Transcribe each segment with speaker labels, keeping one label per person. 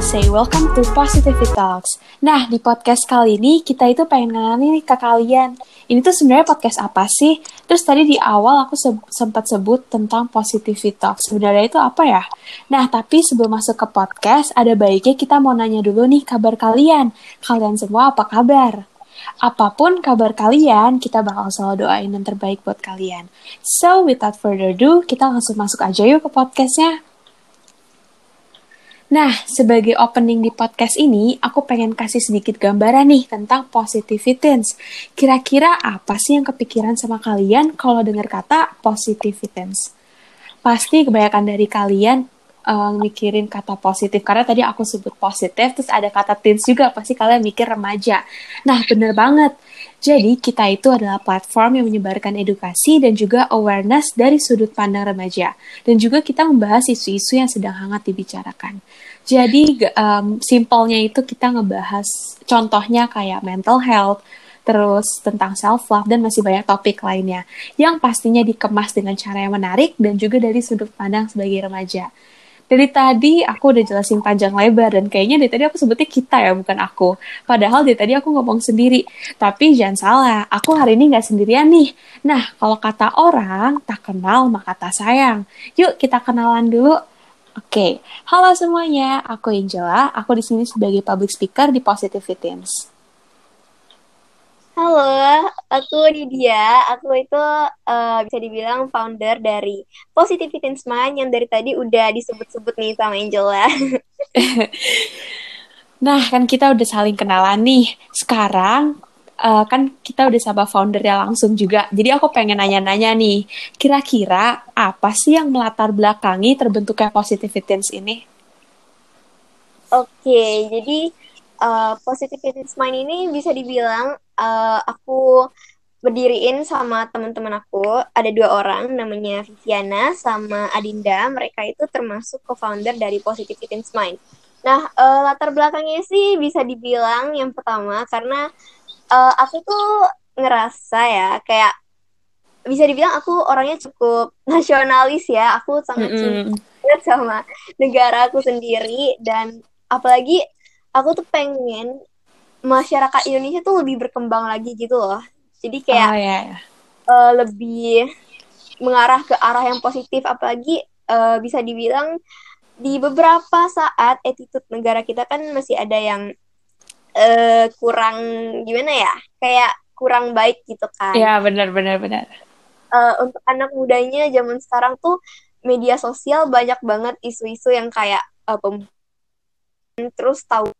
Speaker 1: to say welcome to Positivity Talks. Nah, di podcast kali ini kita itu pengen ngenalin ke kalian. Ini tuh sebenarnya podcast apa sih? Terus tadi di awal aku se sempat sebut tentang Positivity Talks. Sebenarnya itu apa ya? Nah, tapi sebelum masuk ke podcast, ada baiknya kita mau nanya dulu nih kabar kalian. Kalian semua apa kabar? Apa pun kabar kalian, kita bakal selalu doain yang terbaik buat kalian. So, without further ado, kita langsung masuk aja yuk ke podcastnya. Nah, sebagai opening di podcast ini, aku pengen kasih sedikit gambaran nih tentang positivitens. Kira-kira apa sih yang kepikiran sama kalian kalau dengar kata positivitens? Pasti kebanyakan dari kalian uh, mikirin kata positif karena tadi aku sebut positif terus ada kata teens juga pasti kalian mikir remaja. Nah, bener banget. Jadi, kita itu adalah platform yang menyebarkan edukasi dan juga awareness dari sudut pandang remaja. Dan juga kita membahas isu-isu yang sedang hangat dibicarakan. Jadi, um, simpelnya itu kita ngebahas contohnya kayak mental health, terus tentang self-love, dan masih banyak topik lainnya. Yang pastinya dikemas dengan cara yang menarik dan juga dari sudut pandang sebagai remaja dari tadi aku udah jelasin panjang lebar dan kayaknya dari tadi aku sebutnya kita ya bukan aku. Padahal dari tadi aku ngomong sendiri. Tapi jangan salah, aku hari ini nggak sendirian nih. Nah, kalau kata orang, tak kenal maka tak sayang. Yuk kita kenalan dulu. Oke, halo semuanya. Aku Angela. Aku di sini sebagai public speaker di Positive Teens.
Speaker 2: Halo, aku Lydia. Aku itu uh, bisa dibilang founder dari Positivity Mind yang dari tadi udah disebut-sebut nih sama Angela.
Speaker 1: nah, kan kita udah saling kenalan nih. Sekarang uh, kan kita udah sama foundernya langsung juga. Jadi aku pengen nanya-nanya nih, kira-kira apa sih yang melatar belakangi terbentuknya Positivity ini?
Speaker 2: Oke, jadi uh, Positivity Mind ini bisa dibilang uh, aku berdiriin sama teman-teman aku. Ada dua orang namanya Viviana sama Adinda. Mereka itu termasuk co-founder dari Positive Teens Mind nah uh, latar belakangnya sih bisa dibilang yang pertama karena uh, aku tuh ngerasa ya kayak bisa dibilang aku orangnya cukup nasionalis ya. Aku sangat mm -hmm. sama negara aku sendiri dan apalagi aku tuh pengen masyarakat Indonesia tuh lebih berkembang lagi gitu loh. Jadi kayak oh, yeah. uh, lebih mengarah ke arah yang positif apalagi uh, bisa dibilang di beberapa saat attitude negara kita kan masih ada yang uh, kurang gimana ya? Kayak kurang baik gitu kan.
Speaker 1: Iya, benar benar benar.
Speaker 2: Uh, untuk anak mudanya zaman sekarang tuh media sosial banyak banget isu-isu yang kayak uh, terus tahu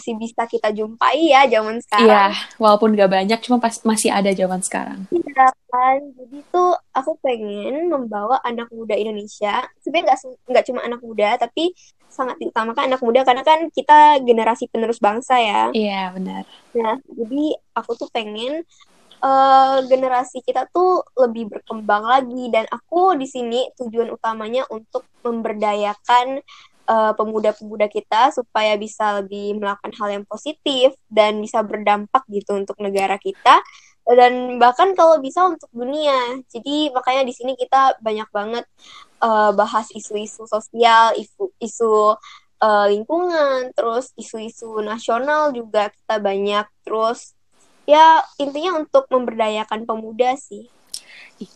Speaker 2: masih bisa kita jumpai ya zaman sekarang. Iya,
Speaker 1: walaupun gak banyak, cuma pas, masih ada zaman sekarang.
Speaker 2: Iya kan, jadi tuh aku pengen membawa anak muda Indonesia. Sebenarnya nggak nggak cuma anak muda, tapi sangat diutamakan anak muda karena kan kita generasi penerus bangsa ya.
Speaker 1: Iya benar.
Speaker 2: Nah, jadi aku tuh pengen uh, generasi kita tuh lebih berkembang lagi dan aku di sini tujuan utamanya untuk memberdayakan uh, pemuda-pemuda kita supaya bisa lebih melakukan hal yang positif dan bisa berdampak gitu untuk negara kita dan bahkan kalau bisa untuk dunia. Jadi makanya di sini kita banyak banget uh, bahas isu-isu sosial, isu isu uh, lingkungan, terus isu-isu nasional juga kita banyak terus ya intinya untuk memberdayakan pemuda sih.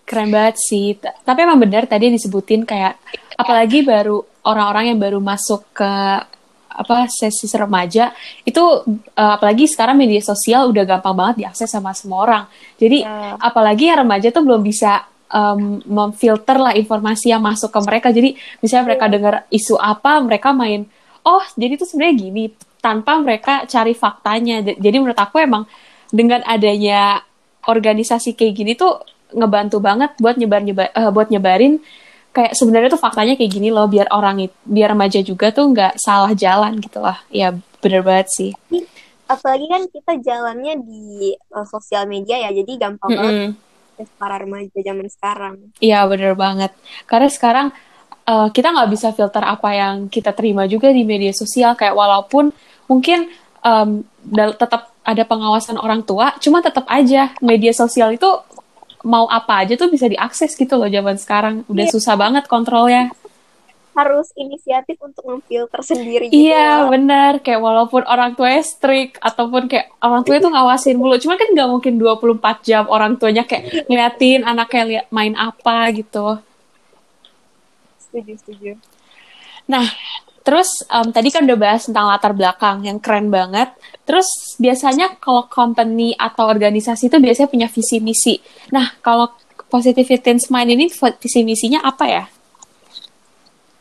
Speaker 1: Keren banget sih. Tapi emang benar tadi disebutin kayak apalagi baru orang-orang yang baru masuk ke apa sesi remaja itu uh, apalagi sekarang media sosial udah gampang banget diakses sama semua orang. Jadi yeah. apalagi yang remaja tuh belum bisa um, memfilter lah informasi yang masuk ke mereka. Jadi misalnya mereka iya. dengar isu apa, mereka main oh jadi itu sebenarnya gini tanpa mereka cari faktanya. Jadi menurut aku emang dengan adanya organisasi kayak gini tuh ngebantu banget buat nyebar nyebar uh, buat nyebarin kayak sebenarnya tuh faktanya kayak gini loh biar orang itu biar remaja juga tuh nggak salah jalan gitu lah. Ya bener banget sih.
Speaker 2: Apalagi kan kita jalannya di uh, sosial media ya jadi gampang mm -hmm. banget para remaja zaman sekarang.
Speaker 1: Iya bener banget. Karena sekarang uh, kita nggak bisa filter apa yang kita terima juga di media sosial. Kayak walaupun mungkin um, tetap ada pengawasan orang tua cuma tetap aja media sosial itu mau apa aja tuh bisa diakses gitu loh zaman sekarang. Udah yeah. susah banget kontrolnya.
Speaker 2: harus inisiatif untuk memfilter sendiri gitu.
Speaker 1: Iya, benar. Kayak walaupun orang tua strict ataupun kayak orang tua itu ngawasin mulu. Cuman kan nggak mungkin 24 jam orang tuanya kayak ngeliatin anaknya liat main apa gitu.
Speaker 2: Setuju, setuju.
Speaker 1: Nah, terus um, tadi kan udah bahas tentang latar belakang yang keren banget. Terus biasanya kalau company atau organisasi itu biasanya punya visi misi. Nah, kalau Positivity Mind ini visi misinya apa ya?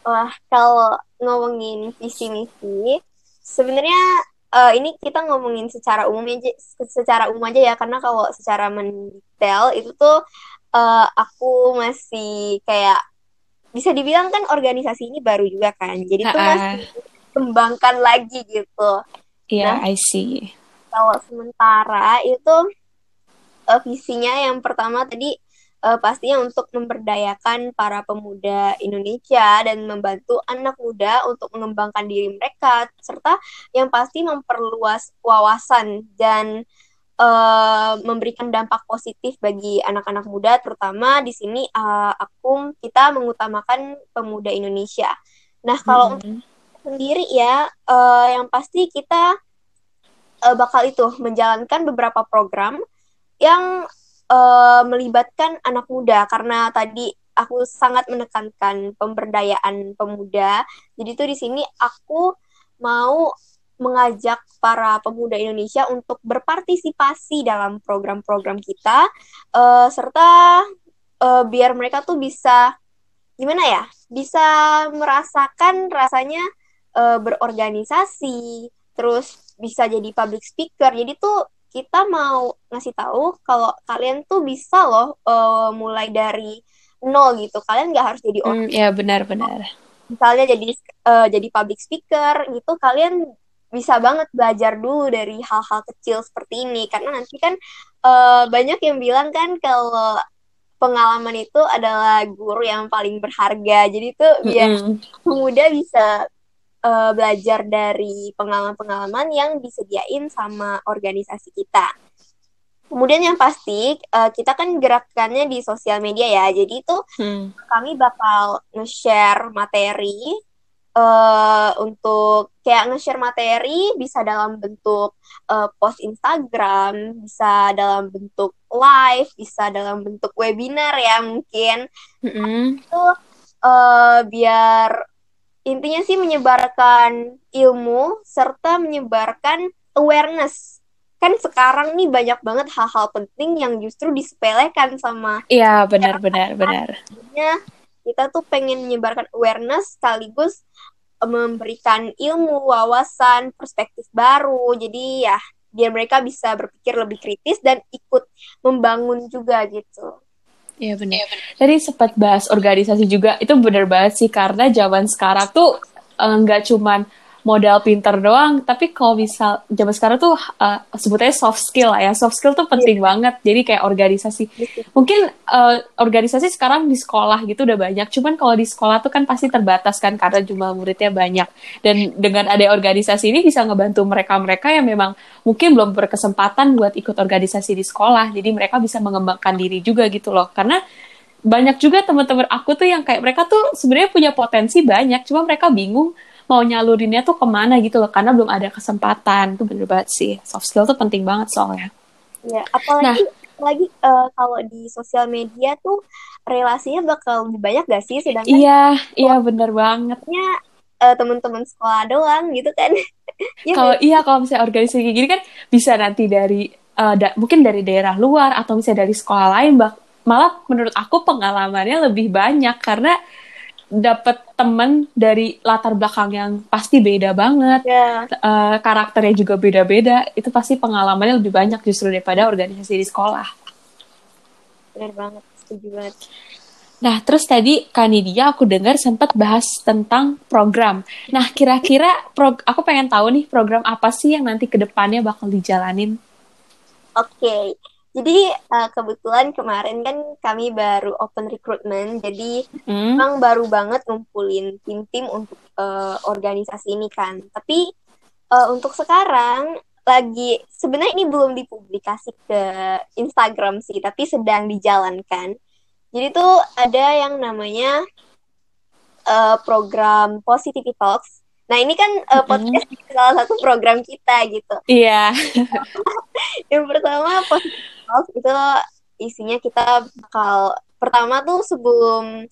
Speaker 2: Wah, kalau ngomongin visi misi, sebenarnya uh, ini kita ngomongin secara umum aja, secara umum aja ya, karena kalau secara mendetail itu tuh uh, aku masih kayak bisa dibilang kan organisasi ini baru juga kan, jadi tuh masih kembangkan lagi gitu.
Speaker 1: Iya, yeah, nah, I see.
Speaker 2: Kalau sementara itu uh, visinya yang pertama tadi uh, pastinya untuk memberdayakan para pemuda Indonesia dan membantu anak muda untuk mengembangkan diri mereka serta yang pasti memperluas wawasan dan uh, memberikan dampak positif bagi anak-anak muda terutama di sini uh, aku kita mengutamakan pemuda Indonesia. Nah, kalau hmm. sendiri ya uh, yang pasti kita uh, bakal itu menjalankan beberapa program yang uh, melibatkan anak muda karena tadi aku sangat menekankan pemberdayaan pemuda. Jadi tuh di sini aku mau mengajak para pemuda Indonesia untuk berpartisipasi dalam program-program kita uh, serta uh, biar mereka tuh bisa gimana ya bisa merasakan rasanya uh, berorganisasi terus bisa jadi public speaker jadi tuh kita mau ngasih tahu kalau kalian tuh bisa loh uh, mulai dari nol gitu. Kalian nggak harus jadi
Speaker 1: orang. Mm, ya benar-benar.
Speaker 2: Misalnya jadi uh, jadi public speaker gitu, kalian bisa banget belajar dulu dari hal-hal kecil seperti ini karena nanti kan uh, banyak yang bilang kan kalau pengalaman itu adalah guru yang paling berharga. Jadi tuh biar mm -hmm. pemuda bisa uh, belajar dari pengalaman-pengalaman yang disediain sama organisasi kita. Kemudian yang pasti uh, kita kan gerakannya di sosial media ya, jadi itu hmm. kami bakal nge-share materi uh, untuk kayak nge-share materi bisa dalam bentuk uh, post Instagram, bisa dalam bentuk live, bisa dalam bentuk webinar ya mungkin. Mm -hmm. Itu uh, biar intinya sih menyebarkan ilmu serta menyebarkan awareness kan sekarang nih banyak banget hal-hal penting yang justru disepelekan sama
Speaker 1: iya benar benar benar
Speaker 2: kita tuh pengen menyebarkan awareness sekaligus eh, memberikan ilmu wawasan perspektif baru. Jadi ya biar mereka bisa berpikir lebih kritis dan ikut membangun juga gitu.
Speaker 1: Iya benar. Ya, Tadi sempat bahas organisasi juga, itu benar banget sih karena zaman sekarang tuh eh, nggak uh, cuman modal pinter doang, tapi kalau misal zaman sekarang tuh uh, sebutnya soft skill lah ya, soft skill tuh penting yeah. banget. Jadi kayak organisasi, mungkin uh, organisasi sekarang di sekolah gitu udah banyak, cuman kalau di sekolah tuh kan pasti terbatas kan karena jumlah muridnya banyak. Dan dengan ada organisasi ini bisa ngebantu mereka-mereka yang memang mungkin belum berkesempatan buat ikut organisasi di sekolah, jadi mereka bisa mengembangkan diri juga gitu loh. Karena banyak juga teman-teman aku tuh yang kayak mereka tuh sebenarnya punya potensi banyak, cuma mereka bingung mau nyalurinnya tuh ke mana gitu loh karena belum ada kesempatan. Tuh bener banget sih. Soft skill tuh penting banget soalnya.
Speaker 2: Ya apalagi nah, lagi uh, kalau di sosial media tuh relasinya bakal lebih banyak gak sih? Sedangkan
Speaker 1: iya iya bener bangetnya
Speaker 2: uh, teman-teman sekolah doang gitu kan.
Speaker 1: Ya, kalau iya kalau misalnya organisasi kayak gini kan bisa nanti dari uh, da mungkin dari daerah luar atau misalnya dari sekolah lain bah malah menurut aku pengalamannya lebih banyak. Karena dapat temen dari latar belakang yang pasti beda banget, yeah. Ya. uh, karakternya juga beda-beda, itu pasti pengalamannya lebih banyak justru daripada organisasi di sekolah.
Speaker 2: Benar banget, setuju banget.
Speaker 1: Nah, terus tadi Kanidia aku dengar sempat bahas tentang program. Nah, kira-kira aku pengen tahu nih program apa sih yang nanti ke depannya bakal dijalanin?
Speaker 2: Oke, okay. Jadi uh, kebetulan kemarin kan kami baru open recruitment, jadi hmm. memang baru banget ngumpulin tim-tim untuk uh, organisasi ini kan. Tapi uh, untuk sekarang lagi sebenarnya ini belum dipublikasi ke Instagram sih, tapi sedang dijalankan. Jadi tuh ada yang namanya uh, program Positivity Talks. Nah ini kan uh, podcast mm salah satu program kita gitu.
Speaker 1: Iya.
Speaker 2: Yeah. yang pertama Talks itu isinya kita bakal pertama tuh sebelum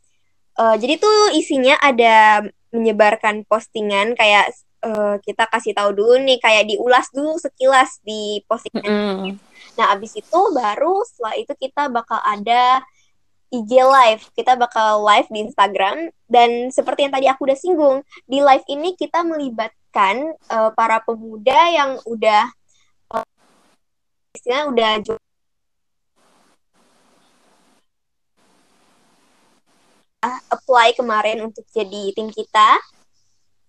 Speaker 2: uh, jadi tuh isinya ada menyebarkan postingan kayak uh, kita kasih tahu dulu nih kayak diulas dulu sekilas di postingan. Mm. Nah abis itu baru setelah itu kita bakal ada IG live. Kita bakal live di Instagram dan seperti yang tadi aku udah singgung di live ini kita melibatkan uh, para pemuda yang udah uh, istilahnya udah apply kemarin untuk jadi tim kita.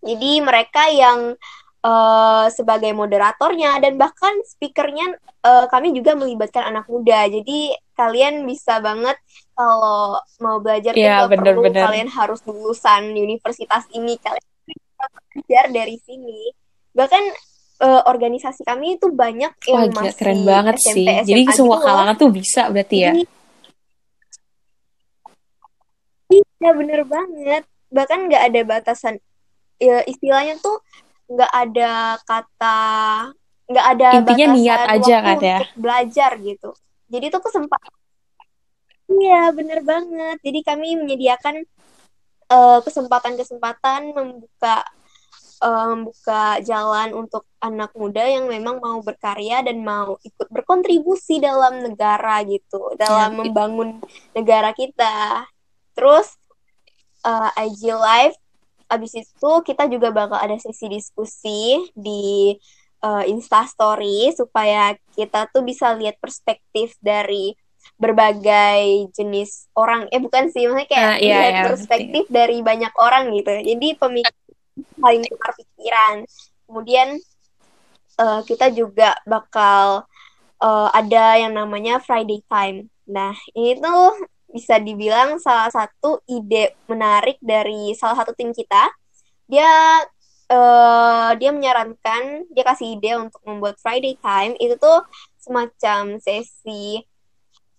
Speaker 2: Jadi mereka yang uh, sebagai moderatornya dan bahkan speakernya uh, kami juga melibatkan anak muda. Jadi kalian bisa banget kalau mau belajar
Speaker 1: yeah,
Speaker 2: itu perlu bener. kalian harus lulusan universitas ini kalian bisa belajar dari sini. Bahkan uh, organisasi kami itu banyak yang Wah, masih
Speaker 1: keren banget SMP, sih. SMA Jadi semua gitu kalangan tuh bisa berarti ya. Jadi,
Speaker 2: Iya bener banget. Bahkan nggak ada batasan. Ya istilahnya tuh nggak ada kata nggak ada
Speaker 1: intinya niat aja kan ya
Speaker 2: belajar gitu. Jadi tuh kesempatan. Iya bener banget. Jadi kami menyediakan uh, kesempatan-kesempatan membuka uh, membuka jalan untuk anak muda yang memang mau berkarya dan mau ikut berkontribusi dalam negara gitu, dalam ya, membangun negara kita. Terus uh, eh, IG Live. Abis itu kita juga bakal ada sesi diskusi di uh, Insta Story supaya kita tuh bisa lihat perspektif dari berbagai jenis orang. Eh bukan sih, maksudnya kayak uh, iya, iya, perspektif iya. dari banyak orang gitu. Jadi pemikir paling tukar pikiran. Kemudian uh, kita juga bakal uh, ada yang namanya Friday Time. Nah, ini tuh bisa dibilang salah satu ide menarik dari salah satu tim kita. Dia uh, dia menyarankan, dia kasih ide untuk membuat Friday Time itu tuh semacam sesi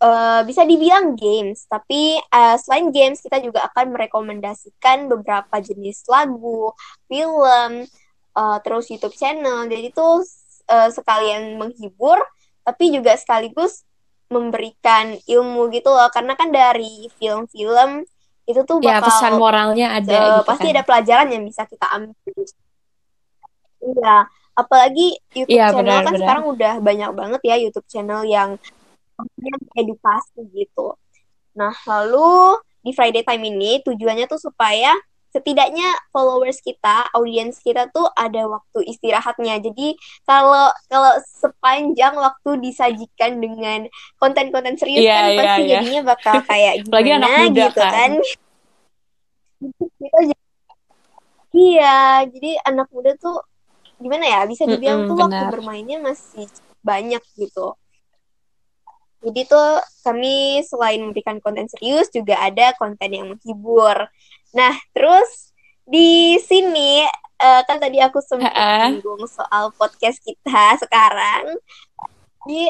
Speaker 2: uh, bisa dibilang games, tapi uh, selain games kita juga akan merekomendasikan beberapa jenis lagu, film, uh, terus YouTube channel. Jadi tuh uh, sekalian menghibur, tapi juga sekaligus memberikan ilmu gitu loh karena kan dari film-film itu tuh
Speaker 1: ya, bakal ya, pesan moralnya ada uh,
Speaker 2: gitu pasti kan. ada pelajaran yang bisa kita ambil iya apalagi YouTube ya, channel benar, kan benar. sekarang udah banyak banget ya YouTube channel yang edukasi gitu nah lalu di Friday Time ini tujuannya tuh supaya setidaknya followers kita, audiens kita tuh ada waktu istirahatnya. Jadi kalau kalau sepanjang waktu disajikan dengan konten-konten serius yeah, kan yeah, pasti yeah. jadinya bakal kayak gimana anak muda, gitu kan. kan. iya, jadi anak muda tuh gimana ya? Bisa dibilang mm -mm, tuh benar. waktu bermainnya masih banyak gitu. Jadi tuh kami selain memberikan konten serius juga ada konten yang menghibur. Nah, terus di sini uh, kan tadi aku sempat singgung soal podcast kita sekarang. Jadi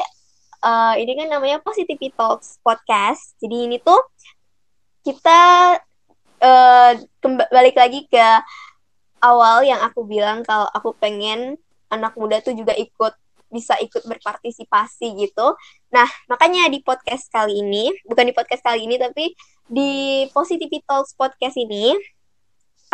Speaker 2: uh, ini kan namanya Positivity Talks Podcast. Jadi ini tuh kita uh, balik lagi ke awal yang aku bilang kalau aku pengen anak muda tuh juga ikut bisa ikut berpartisipasi gitu. Nah, makanya di podcast kali ini, bukan di podcast kali ini, tapi di Positivity Talks podcast ini,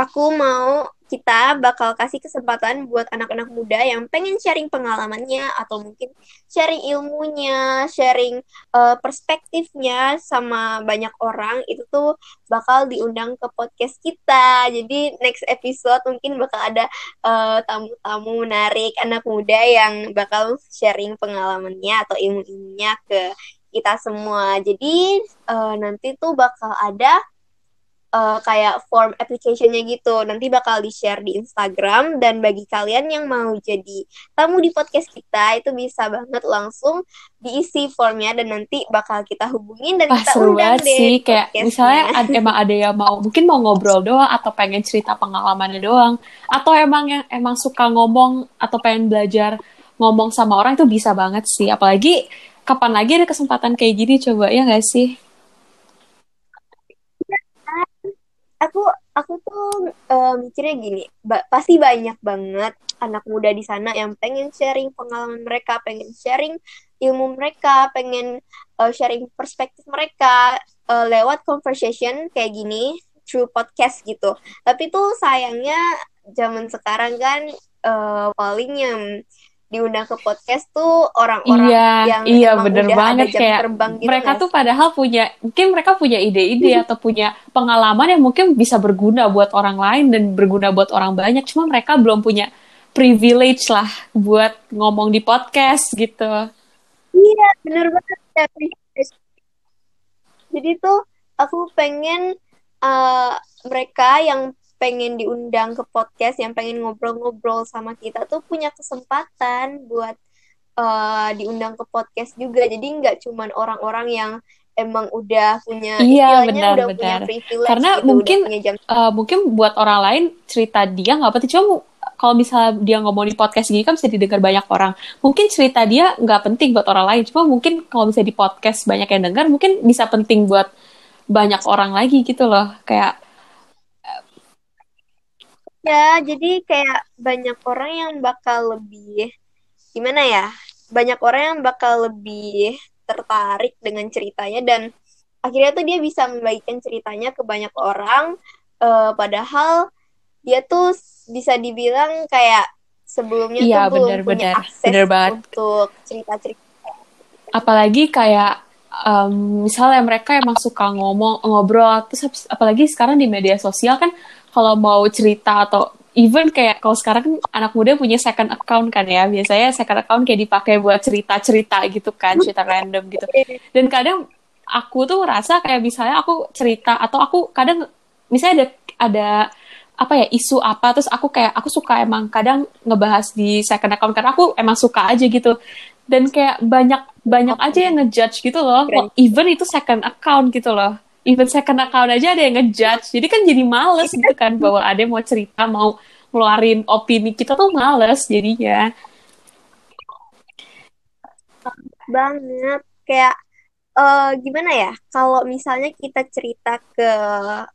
Speaker 2: aku mau kita bakal kasih kesempatan buat anak-anak muda yang pengen sharing pengalamannya atau mungkin sharing ilmunya, sharing uh, perspektifnya sama banyak orang itu tuh bakal diundang ke podcast kita. Jadi next episode mungkin bakal ada eh, tamu-tamu menarik anak muda yang bakal sharing pengalamannya atau ilmu-ilmunya ke kita semua. Jadi uh, nanti tuh bakal ada uh, kayak form application-nya gitu. Nanti bakal di-share di Instagram dan bagi kalian yang mau jadi tamu di podcast kita itu bisa banget langsung diisi formnya dan nanti bakal kita hubungin dan Wah, kita undang deh.
Speaker 1: sih kayak misalnya ada, emang ada yang mau mungkin mau ngobrol doang atau pengen cerita pengalamannya doang atau emang yang emang suka ngomong atau pengen belajar ngomong sama orang itu bisa banget sih apalagi kapan lagi ada kesempatan kayak gini coba ya gak sih?
Speaker 2: Aku aku tuh uh, mikirnya gini ba pasti banyak banget anak muda di sana yang pengen sharing pengalaman mereka pengen sharing ilmu mereka pengen uh, sharing perspektif mereka uh, lewat conversation kayak gini through podcast gitu. Tapi tuh sayangnya zaman sekarang kan uh, paling yang diundang ke podcast tuh orang-orang
Speaker 1: iya,
Speaker 2: yang
Speaker 1: iya bener
Speaker 2: udah
Speaker 1: banget
Speaker 2: ada jam
Speaker 1: kayak
Speaker 2: terbang gitu
Speaker 1: mereka
Speaker 2: gak
Speaker 1: tuh padahal punya mungkin mereka punya ide-ide atau punya pengalaman yang mungkin bisa berguna buat orang lain dan berguna buat orang banyak. Cuma mereka belum punya privilege lah buat ngomong di podcast gitu.
Speaker 2: Iya bener banget ya jadi tuh aku pengen uh, mereka yang pengen diundang ke podcast yang pengen ngobrol-ngobrol sama kita tuh punya kesempatan buat uh, diundang ke podcast juga. Jadi nggak cuman orang-orang yang emang udah punya
Speaker 1: iya benar
Speaker 2: udah
Speaker 1: benar
Speaker 2: punya
Speaker 1: karena
Speaker 2: gitu,
Speaker 1: mungkin
Speaker 2: jam...
Speaker 1: uh, mungkin buat orang lain cerita dia nggak penting. Cuma kalau misalnya dia ngomong di podcast gini kan bisa didengar banyak orang. Mungkin cerita dia nggak penting buat orang lain. Cuma mungkin kalau misalnya di podcast banyak yang dengar mungkin bisa penting buat banyak orang lagi gitu loh. Kayak
Speaker 2: Ya, jadi kayak banyak orang yang bakal lebih gimana ya? Banyak orang yang bakal lebih tertarik dengan ceritanya dan akhirnya tuh dia bisa membagikan ceritanya ke banyak orang uh, padahal dia tuh bisa dibilang kayak sebelumnya
Speaker 1: iya,
Speaker 2: tuh belum
Speaker 1: bener,
Speaker 2: punya
Speaker 1: bener,
Speaker 2: akses
Speaker 1: bener banget.
Speaker 2: untuk cerita-cerita.
Speaker 1: Apalagi kayak um, misalnya mereka emang suka ngomong ngobrol terus apalagi sekarang di media sosial kan kalau mau cerita atau even kayak kalau sekarang kan anak muda punya second account kan ya biasanya second account kayak dipakai buat cerita-cerita gitu kan cerita random gitu. Dan kadang aku tuh ngerasa kayak misalnya aku cerita atau aku kadang misalnya ada ada apa ya isu apa terus aku kayak aku suka emang kadang ngebahas di second account karena aku emang suka aja gitu. Dan kayak banyak banyak aja yang ngejudge gitu loh. Even itu second account gitu loh even second account aja ada yang ngejudge. Jadi kan jadi males gitu kan bahwa ada yang mau cerita mau ngeluarin opini kita tuh males jadinya.
Speaker 2: Banget. Kayak uh, gimana ya? Kalau misalnya kita cerita ke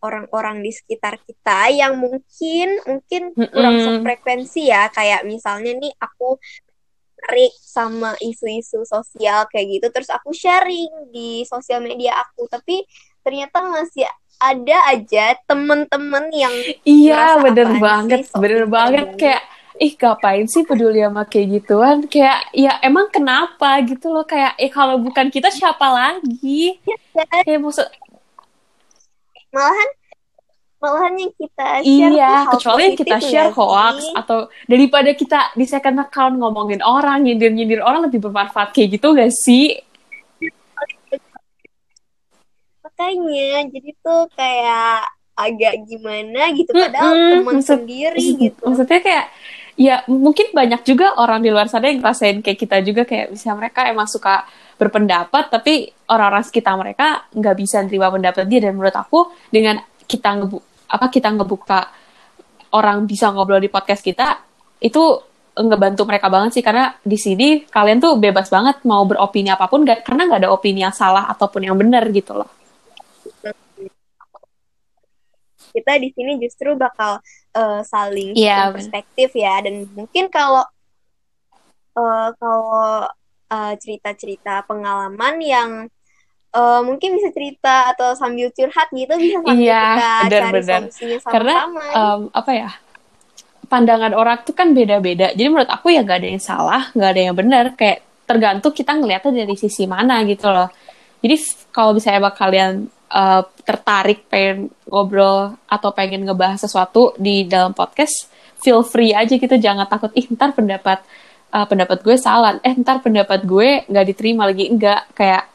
Speaker 2: orang-orang di sekitar kita yang mungkin mungkin kurang mm -mm. sefrekuensi ya. Kayak misalnya nih aku tertarik sama isu-isu sosial kayak gitu terus aku sharing di sosial media aku. Tapi ternyata masih ada aja temen-temen yang
Speaker 1: iya bener banget sih, bener banget. Kayak ih ngapain sih peduli sama kayak gituan? Kayak ya emang kenapa? Gitu loh kayak eh kalau bukan kita siapa lagi? Ya, kayak maksud
Speaker 2: malahan malahan yang kita share
Speaker 1: iya kecuali yang kita share hoax sih? atau daripada kita di second account ngomongin orang nyindir nyindir orang lebih bermanfaat kayak gitu gak sih
Speaker 2: makanya jadi tuh kayak agak gimana gitu. Padahal mm -hmm. teman Maksud, sendiri gitu.
Speaker 1: maksudnya kayak ya mungkin banyak juga orang di luar sana yang ngerasain kayak kita juga kayak bisa mereka emang suka berpendapat tapi orang-orang sekitar mereka nggak bisa terima pendapat dia. Dan menurut aku dengan kita ngebu apa kita ngebuka orang bisa ngobrol di podcast kita itu ngebantu mereka banget sih. Karena di sini kalian tuh bebas banget mau beropini apa pun gak, karena nggak ada opini yang salah ataupun yang benar gitu loh
Speaker 2: kita di sini justru bakal uh, saling yeah, perspektif ya dan mungkin kalau uh, kalau uh, cerita-cerita pengalaman yang uh, mungkin bisa cerita atau sambil curhat gitu bisa sambil
Speaker 1: iya,
Speaker 2: kita
Speaker 1: bener,
Speaker 2: cari
Speaker 1: bener.
Speaker 2: solusinya sama-sama.
Speaker 1: Karena um, apa ya? Pandangan orang tuh kan beda-beda. Jadi menurut aku ya gak ada yang salah, gak ada yang benar. Kayak tergantung kita ngeliatnya dari sisi mana gitu loh. Jadi kalau misalnya kalian uh, tertarik pengen ngobrol atau pengen ngebahas sesuatu di dalam podcast, feel free aja gitu, jangan takut ih ntar pendapat uh, pendapat gue salah, eh ntar pendapat gue nggak diterima lagi enggak kayak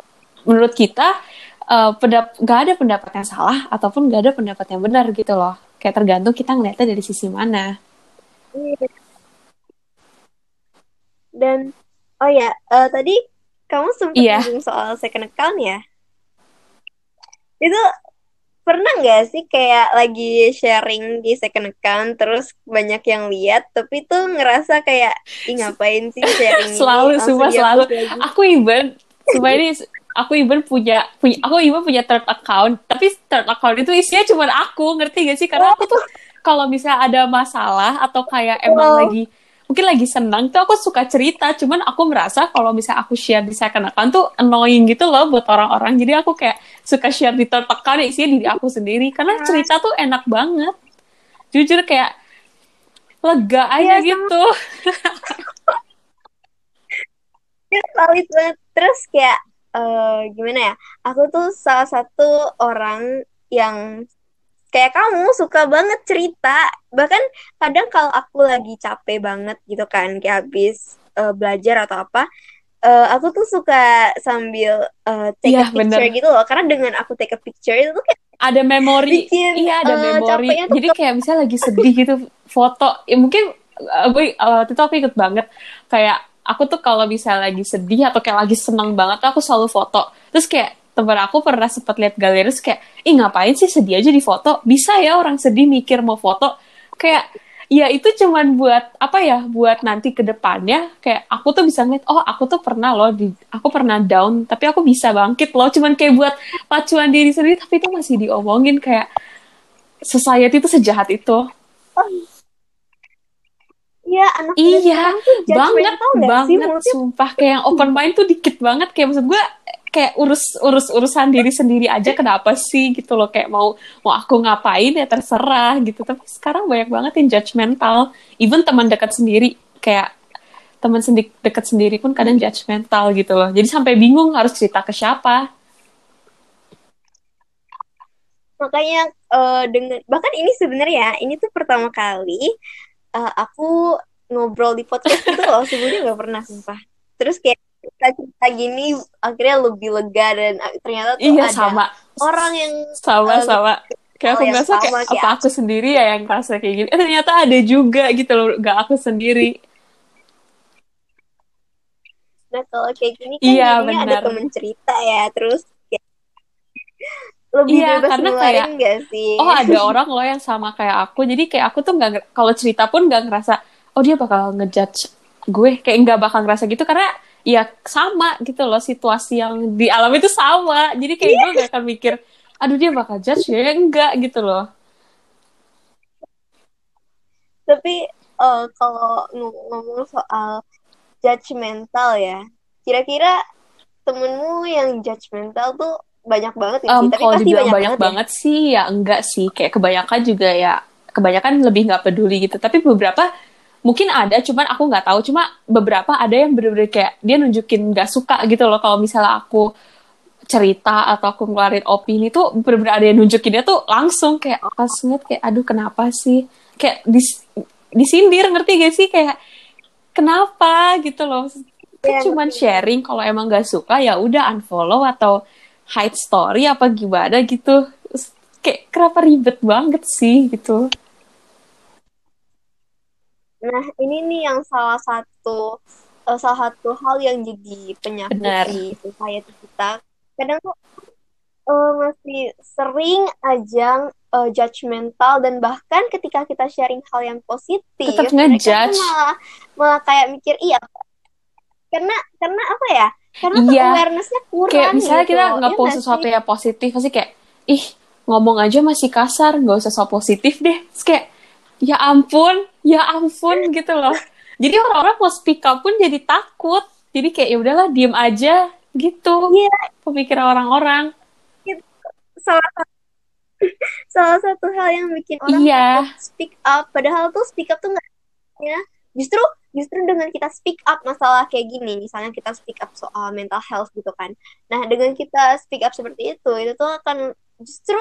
Speaker 1: menurut kita uh, pendap gak ada pendapat yang salah ataupun gak ada pendapat yang benar gitu loh, kayak tergantung kita ngeliatnya dari sisi mana.
Speaker 2: Dan oh ya uh, tadi kamu sempat
Speaker 1: yeah.
Speaker 2: soal second account ya? Itu pernah nggak sih kayak lagi sharing di second account terus banyak yang lihat tapi tuh ngerasa kayak Ih, ngapain sih sharing
Speaker 1: selalu semua selalu. aku even supaya ini aku even punya punya aku even punya third account tapi third account itu isinya cuma aku ngerti gak sih? Karena aku tuh kalau misalnya ada masalah atau kayak emang
Speaker 2: Wow.
Speaker 1: lagi mungkin lagi senang tuh aku suka cerita cuman aku merasa kalau misalnya aku share di second account tuh annoying gitu loh buat orang-orang jadi aku kayak suka share di third account isinya diri aku sendiri karena cerita tuh enak banget jujur kayak lega aja
Speaker 2: sama.
Speaker 1: gitu
Speaker 2: Ya, valid banget. Terus kayak eh, gimana ya? Aku tuh salah satu orang yang kayak kamu suka banget cerita. Bahkan kadang kalau aku lagi capek banget gitu kan, kayak habis eh, belajar atau apa, eh, aku tuh suka sambil eh, take
Speaker 1: Iya,
Speaker 2: a picture
Speaker 1: bener.
Speaker 2: gitu loh. Karena dengan aku take a picture itu tuh kayak
Speaker 1: ada memori
Speaker 2: bikin
Speaker 1: iya ada
Speaker 2: eh,
Speaker 1: memori
Speaker 2: capeknya tuh
Speaker 1: jadi kayak misalnya lagi sedih gitu foto ya mungkin uh, gue uh, waktu itu aku ikut banget kayak aku tuh kalau misalnya lagi sedih atau kayak lagi senang banget tuh aku selalu foto terus kayak temen aku pernah sempat lihat galeri terus kayak ih ngapain sih sedih aja di foto? Bisa ya orang sedih mikir mau foto. Kayak ya itu cuman buat apa ya buat nanti ke depannya kayak aku tuh bisa ngeliat oh aku tuh pernah loh di aku pernah down tapi aku bisa bangkit loh. Cuman kayak buat pacuan diri sendiri tapi itu masih diomongin kayak society itu sejahat itu.
Speaker 2: Iya, anak
Speaker 1: iya
Speaker 2: sekarang tuh
Speaker 1: banget
Speaker 2: sih?
Speaker 1: banget
Speaker 2: mulutnya?
Speaker 1: sumpah. Kayak yang open mind tuh dikit banget. Kayak maksud gue kayak urus urus urusan diri sendiri aja kenapa sih gitu loh kayak mau mau aku ngapain ya terserah gitu. Tapi sekarang banyak banget yang judgmental even teman dekat sendiri kayak teman sendi- dekat sendiri pun kadang judgmental gitu loh. Jadi sampai bingung harus cerita ke siapa.
Speaker 2: Makanya eh, dengan bahkan ini sebenarnya ini tuh pertama kali eh, aku ngobrol di podcast itu loh. Sebelumnya nggak pernah sumpah. Terus kayak cerita-cerita gini akhirnya lebih lega dan eh, ternyata tuh
Speaker 1: iya
Speaker 2: ada
Speaker 1: sama.
Speaker 2: orang yang
Speaker 1: sama
Speaker 2: eh,
Speaker 1: sama. Kayak aku
Speaker 2: yang
Speaker 1: ngerasa
Speaker 2: sama
Speaker 1: kayak
Speaker 2: kayak
Speaker 1: apa aku sendiri ya yang ngerasa kayak gini. Eh ternyata ada juga gitu loh gak aku sendiri.
Speaker 2: Nah kalau kayak gini kan
Speaker 1: Iya,
Speaker 2: jadinya ada
Speaker 1: benar.
Speaker 2: temen cerita ya terus lebih
Speaker 1: Iya,
Speaker 2: bebas
Speaker 1: karena kayak,
Speaker 2: nggak sih?
Speaker 1: oh ada orang loh yang sama kayak aku. Jadi kayak aku tuh nggak kalau cerita pun nggak ngerasa oh dia bakal ngejudge gue. Kayak nggak bakal ngerasa gitu karena ya sama gitu loh situasi yang di alam itu sama. Jadi kayak gue gak akan mikir aduh dia bakal judge ya? Enggak gitu loh.
Speaker 2: Tapi eh, kalau ng- ngomong soal judgmental ya, kira-kira temenmu yang judgmental tuh banyak banget ya
Speaker 1: Em,
Speaker 2: sih? Tapi
Speaker 1: kalau
Speaker 2: pasti banyak,
Speaker 1: banyak
Speaker 2: banget,
Speaker 1: banget sih ya enggak sih. Kayak kebanyakan juga ya kebanyakan lebih nggak peduli gitu. Tapi beberapa mungkin ada cuman aku nggak tahu. Cuma beberapa ada yang bener-bener kayak dia nunjukin nggak suka gitu loh. Kalau misalnya aku cerita atau aku ngeluarin opini tuh bener-bener ada yang nunjukinnya tuh langsung kayak pas ngeliat kayak aduh kenapa sih? Kayak dis disindir ngerti gak sih? Kayak kenapa? gitu loh. Kan
Speaker 2: Iya,
Speaker 1: cuman sharing kalau emang nggak suka ya udah unfollow atau hide story apa gimana gitu. Kayak kenapa ribet banget sih? gitu
Speaker 2: Nah, ini nih yang salah satu eh, salah satu hal yang jadi penyakit
Speaker 1: Benar.
Speaker 2: di society kita. Kadang tuh eh, masih sering aja eh, judgmental dan bahkan ketika kita sharing hal yang positif,
Speaker 1: Tetap ngejudge.
Speaker 2: tuh malah malah kayak mikir iya karena karena apa ya? Karena
Speaker 1: Iya.
Speaker 2: awareness-nya kurang
Speaker 1: kayak misalnya
Speaker 2: gitu.
Speaker 1: kita
Speaker 2: Iya
Speaker 1: nge-post
Speaker 2: nggak
Speaker 1: sesuatu
Speaker 2: sih?
Speaker 1: yang positif pasti kayak ih ngomong aja masih kasar nggak usah so positif deh Terus kayak ya ampun ya ampun gitu loh. Jadi orang-orang mau speak up pun jadi takut. Jadi kayak ya udahlah diem aja gitu.
Speaker 2: Iya.
Speaker 1: pemikiran orang-orang.
Speaker 2: Salah satu salah satu hal yang bikin orang
Speaker 1: Iya.
Speaker 2: takut speak up. Padahal tuh speak up tuh nggak ya. Justru justru dengan kita speak up masalah kayak gini. Misalnya kita speak up soal mental health gitu kan. Nah dengan kita speak up seperti itu itu tuh akan justru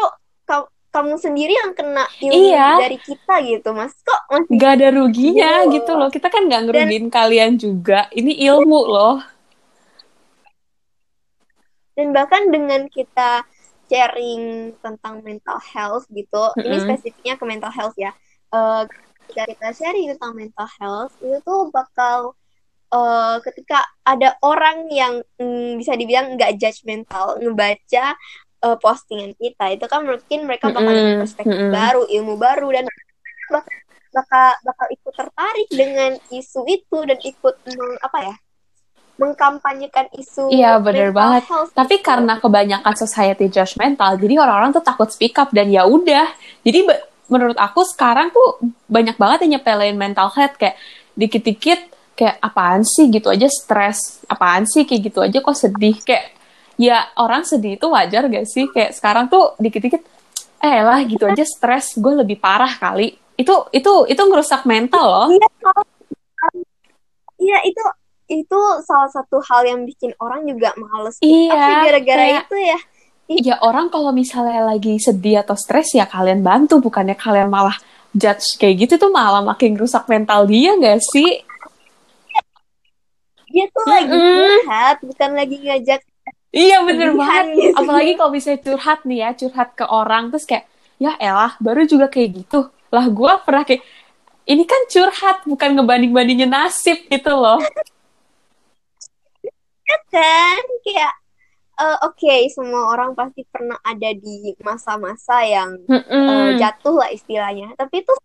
Speaker 2: kamu sendiri yang kena ilmu
Speaker 1: Iya.
Speaker 2: dari kita gitu mas kok masih
Speaker 1: nggak ada ruginya
Speaker 2: Iya.
Speaker 1: gitu loh kita kan nggak ngerugiin kalian juga ini ilmu loh
Speaker 2: dan bahkan dengan kita sharing tentang mental health gitu ini
Speaker 1: Mm-mm.
Speaker 2: spesifiknya ke mental health ya ketika kita sharing tentang mental health itu tuh bakal eh, ketika ada orang yang mm, bisa dibilang nggak judgmental ngebaca eh, postingan kita. Itu kan mungkin mereka bakal dapat
Speaker 1: Mm-mm,
Speaker 2: perspektif
Speaker 1: mm-mm.
Speaker 2: baru ilmu baru dan bakal bakal bakal ikut tertarik dengan isu itu dan ikut mm, apa ya mengkampanyekan isu
Speaker 1: Iya bener
Speaker 2: mental
Speaker 1: banget.
Speaker 2: health
Speaker 1: Tapi karena kebanyakan society judgmental, jadi orang-orang tuh takut speak up dan ya udah. Jadi menurut aku sekarang tuh banyak banget yang nyepelin mental health kayak dikit-dikit kayak apaan sih? gitu aja stres, apaan sih? kayak gitu aja kok sedih. Kayak ya orang sedih itu wajar gak sih kayak sekarang tuh dikit-dikit eh lah gitu aja stres gue lebih parah kali itu itu itu ngerusak mental loh
Speaker 2: Iya, kalau- iya itu itu salah satu hal yang bikin orang juga males
Speaker 1: Iya,
Speaker 2: gara-gara
Speaker 1: kayak-
Speaker 2: itu ya.
Speaker 1: Ya orang kalau misalnya lagi sedih atau stres ya kalian bantu bukannya kalian malah judge kayak gitu tuh malah makin rusak mental dia gak sih?
Speaker 2: Dia tuh lagi
Speaker 1: Mm-mm.
Speaker 2: curhat, bukan lagi ngajak
Speaker 1: Iya bener banget.
Speaker 2: gitu.
Speaker 1: Apalagi kalau misalnya curhat nih ya, curhat ke orang terus kayak ya elah baru juga kayak gitu. Lah gue pernah kayak ini kan curhat bukan ngebanding-bandingin nasib gitu loh.
Speaker 2: kan kayak eh, oke semua orang pasti pernah ada di masa-masa yang eh,
Speaker 1: Mm-mm.
Speaker 2: jatuh lah istilahnya. Tapi tuh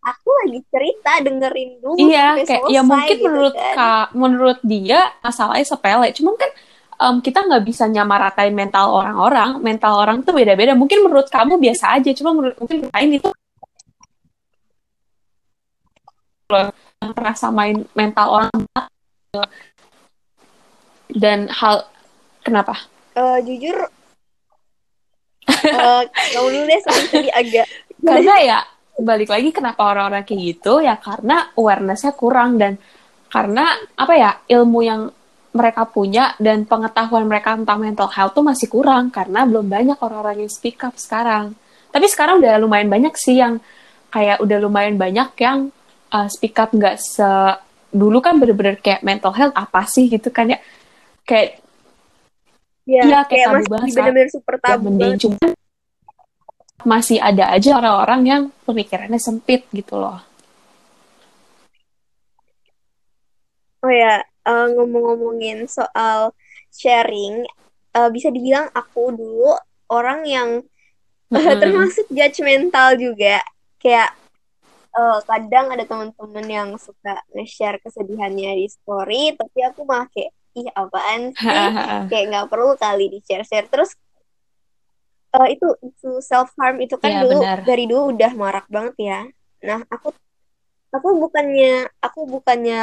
Speaker 2: aku lagi cerita dengerin dulu
Speaker 1: Iya, kayak
Speaker 2: selesai
Speaker 1: ya mungkin
Speaker 2: gitu
Speaker 1: menurut
Speaker 2: kan.
Speaker 1: Kak, menurut dia masalahnya sepele. Cuman kan em, kita nggak bisa nyamaratain mental orang-orang. Mental orang tuh beda-beda. Mungkin menurut kamu biasa aja, cuma menurut mungkin lain itu yang pernah samain mental orang dan hal kenapa?
Speaker 2: Eh, jujur eh kamu dulu deh tadi agak
Speaker 1: Karena ya balik lagi kenapa orang-orang kayak gitu ya karena awareness-nya kurang dan karena apa ya ilmu yang mereka punya dan pengetahuan mereka tentang mental health tuh masih kurang karena belum banyak orang-orang yang speak up sekarang. Tapi sekarang udah lumayan banyak sih yang kayak udah lumayan banyak yang uh, speak up nggak se dulu kan bener-bener kayak mental health apa sih gitu kan ya kayak
Speaker 2: ya,
Speaker 1: Iya, kayak tabu
Speaker 2: masih
Speaker 1: banget,
Speaker 2: bener-bener super
Speaker 1: ya
Speaker 2: tabu
Speaker 1: mending cuma masih ada aja orang-orang yang pemikirannya sempit gitu loh.
Speaker 2: Oh ya, eh, ngomong-ngomongin soal sharing, eh, bisa dibilang aku dulu orang yang eh,
Speaker 1: Mm-mm.
Speaker 2: termasuk judgmental juga. Kayak eh, kadang ada teman-teman yang suka nge-share kesedihannya di story, tapi aku malah kayak, ih apaan sih? Kayak nggak perlu kali di-share-share. Terus eh, itu isu self-harm itu kan
Speaker 1: Iya,
Speaker 2: dulu
Speaker 1: benar.
Speaker 2: dari dulu udah marak banget ya. Nah, aku aku bukannya aku bukannya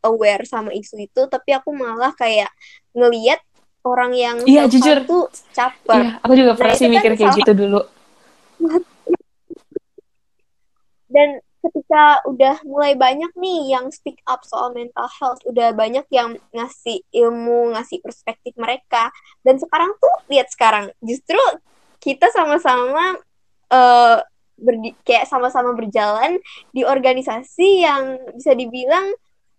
Speaker 2: aware sama isu itu tapi aku malah kayak ngeliat orang yang
Speaker 1: Iya, jujur.
Speaker 2: tuh caper
Speaker 1: Iya, aku juga pernah
Speaker 2: Nah,
Speaker 1: sih
Speaker 2: itu kan
Speaker 1: mikir kayak
Speaker 2: salah-
Speaker 1: gitu dulu.
Speaker 2: dan ketika udah mulai banyak nih yang speak up soal mental health udah banyak yang ngasih ilmu ngasih perspektif mereka dan sekarang tuh lihat sekarang justru kita sama-sama eh, berdi- kayak sama-sama berjalan di organisasi yang bisa dibilang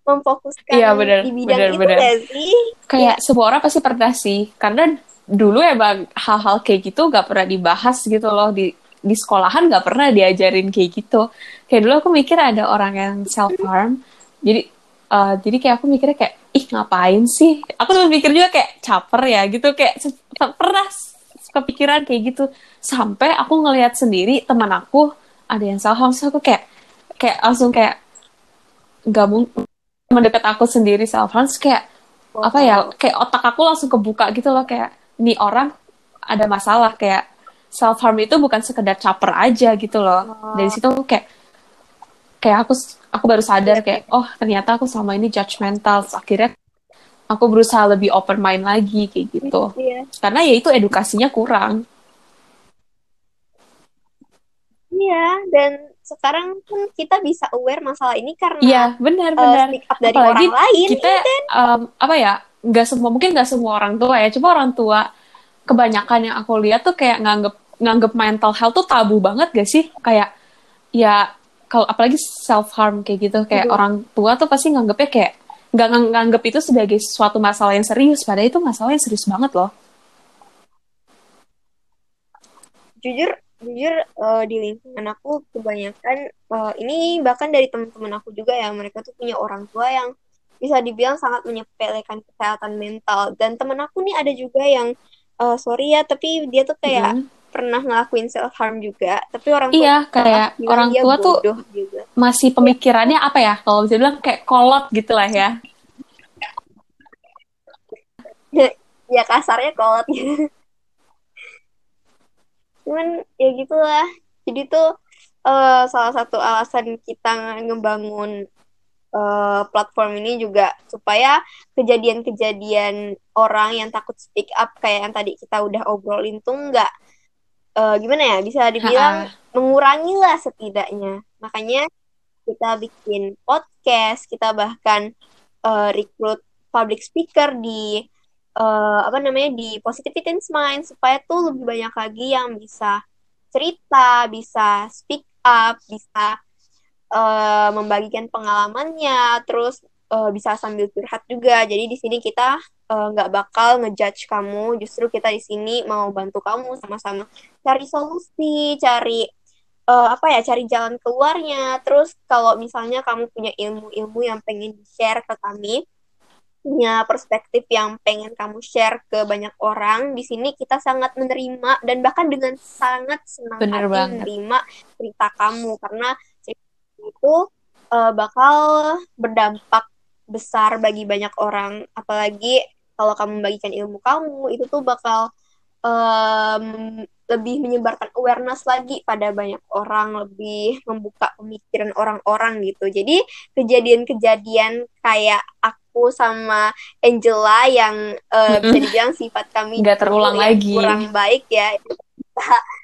Speaker 2: memfokuskan
Speaker 1: Iya, benar,
Speaker 2: di bidang
Speaker 1: benar,
Speaker 2: itu
Speaker 1: benar.
Speaker 2: nggak sih
Speaker 1: Kayak semua orang pasti pernah sih, karena dulu emang hal-hal kayak gitu gak pernah dibahas gitu loh di di sekolahan gak pernah diajarin kayak gitu. Kayak dulu aku mikir ada orang yang self harm, jadi eh, jadi kayak aku mikirnya kayak ih ngapain sih? Aku tuh mikir juga kayak caper ya gitu kayak pernah kepikiran kayak gitu sampai aku ngelihat sendiri teman aku ada yang self harm, terus aku kayak kayak langsung kayak nggak mungkin mendekat aku sendiri self harm kayak apa ya kayak otak aku langsung kebuka gitu loh. Kayak nih orang ada masalah. Kayak self harm itu bukan sekedar caper aja gitu loh. Dari situ aku kayak kayak aku aku baru sadar kayak oh ternyata aku selama ini judgmental akhirnya aku berusaha lebih open mind lagi kayak gitu.
Speaker 2: Iya.
Speaker 1: karena ya itu edukasinya kurang
Speaker 2: Iya, dan sekarang pun kita bisa aware masalah ini karena
Speaker 1: iya benar
Speaker 2: eh,
Speaker 1: benar
Speaker 2: speak up dari
Speaker 1: apalagi
Speaker 2: orang lain.
Speaker 1: kita em, apa ya nggak semua mungkin nggak semua orang tua ya cuma orang tua kebanyakan yang aku lihat tuh kayak nganggep nganggep mental health tuh tabu banget gak sih kayak ya kalau apalagi self harm kayak gitu kayak
Speaker 2: Aduh.
Speaker 1: orang tua tuh pasti nganggepnya kayak nggak ngang- nganggep itu sebagai suatu masalah yang serius padahal itu masalah yang serius banget loh
Speaker 2: jujur jujur eh, di lingkungan aku kebanyakan eh, ini bahkan dari teman-teman aku juga ya mereka tuh punya orang tua yang bisa dibilang sangat menyepelekan kesehatan mental. Dan teman aku nih ada juga yang eh, sorry ya tapi dia tuh kayak
Speaker 1: Mm.
Speaker 2: pernah ngelakuin self harm juga. Tapi orang tua
Speaker 1: iya kayak orang tua tuh
Speaker 2: juga.
Speaker 1: masih pemikirannya apa ya? Kalau bisa bilang kayak kolot gitu lah ya.
Speaker 2: Ya kasarnya kolot. gitu cuman ya gitulah. Jadi tuh uh, salah satu alasan kita ngebangun uh, platform ini juga supaya kejadian-kejadian orang yang takut speak up kayak yang tadi kita udah obrolin tuh nggak uh, gimana ya bisa dibilang mengurangi lah setidaknya. Makanya kita bikin podcast kita bahkan uh, rekrut public speaker di uh, apa namanya di positivity in mind supaya tuh lebih banyak lagi yang bisa cerita, bisa speak up, bisa uh, membagikan pengalamannya, terus uh, bisa sambil curhat juga. Jadi di sini kita nggak uh, bakal ngejudge kamu, justru kita di sini mau bantu kamu sama-sama cari solusi, cari uh, apa ya, cari jalan keluarnya. Terus kalau misalnya kamu punya ilmu-ilmu yang pengen di share ke kami, punya perspektif yang pengen kamu share ke banyak orang di sini kita sangat menerima dan bahkan dengan sangat senang
Speaker 1: Bener
Speaker 2: hati
Speaker 1: banget.
Speaker 2: menerima cerita kamu karena cerita itu uh, bakal berdampak besar bagi banyak orang apalagi kalau kamu membagikan ilmu kamu itu tuh bakal um, lebih menyebarkan awareness lagi pada banyak orang, lebih membuka pemikiran orang-orang gitu. Jadi kejadian-kejadian kayak aku sama Angela yang uh, bisa dibilang sifat kami
Speaker 1: nggak terulang lagi
Speaker 2: kurang baik ya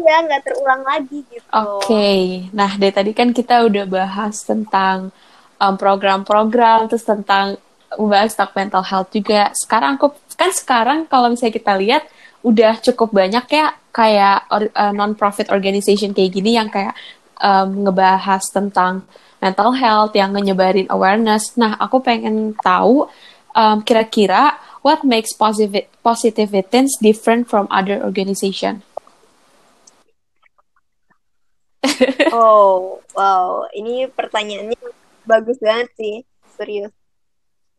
Speaker 2: ya nggak terulang lagi gitu.
Speaker 1: Oke, okay. nah dari tadi kan kita udah bahas tentang um, program-program, terus tentang membahas tentang mental health juga. Sekarang aku kan sekarang kalau misalnya kita lihat udah cukup banyak ya kayak or, uh, non-profit organization kayak gini yang kayak um, ngebahas tentang mental health yang nyebarin awareness. Nah, aku pengen tahu um, kira-kira what makes positive positivitins different from other organization?
Speaker 2: oh, wow, ini pertanyaannya bagus banget sih, serius.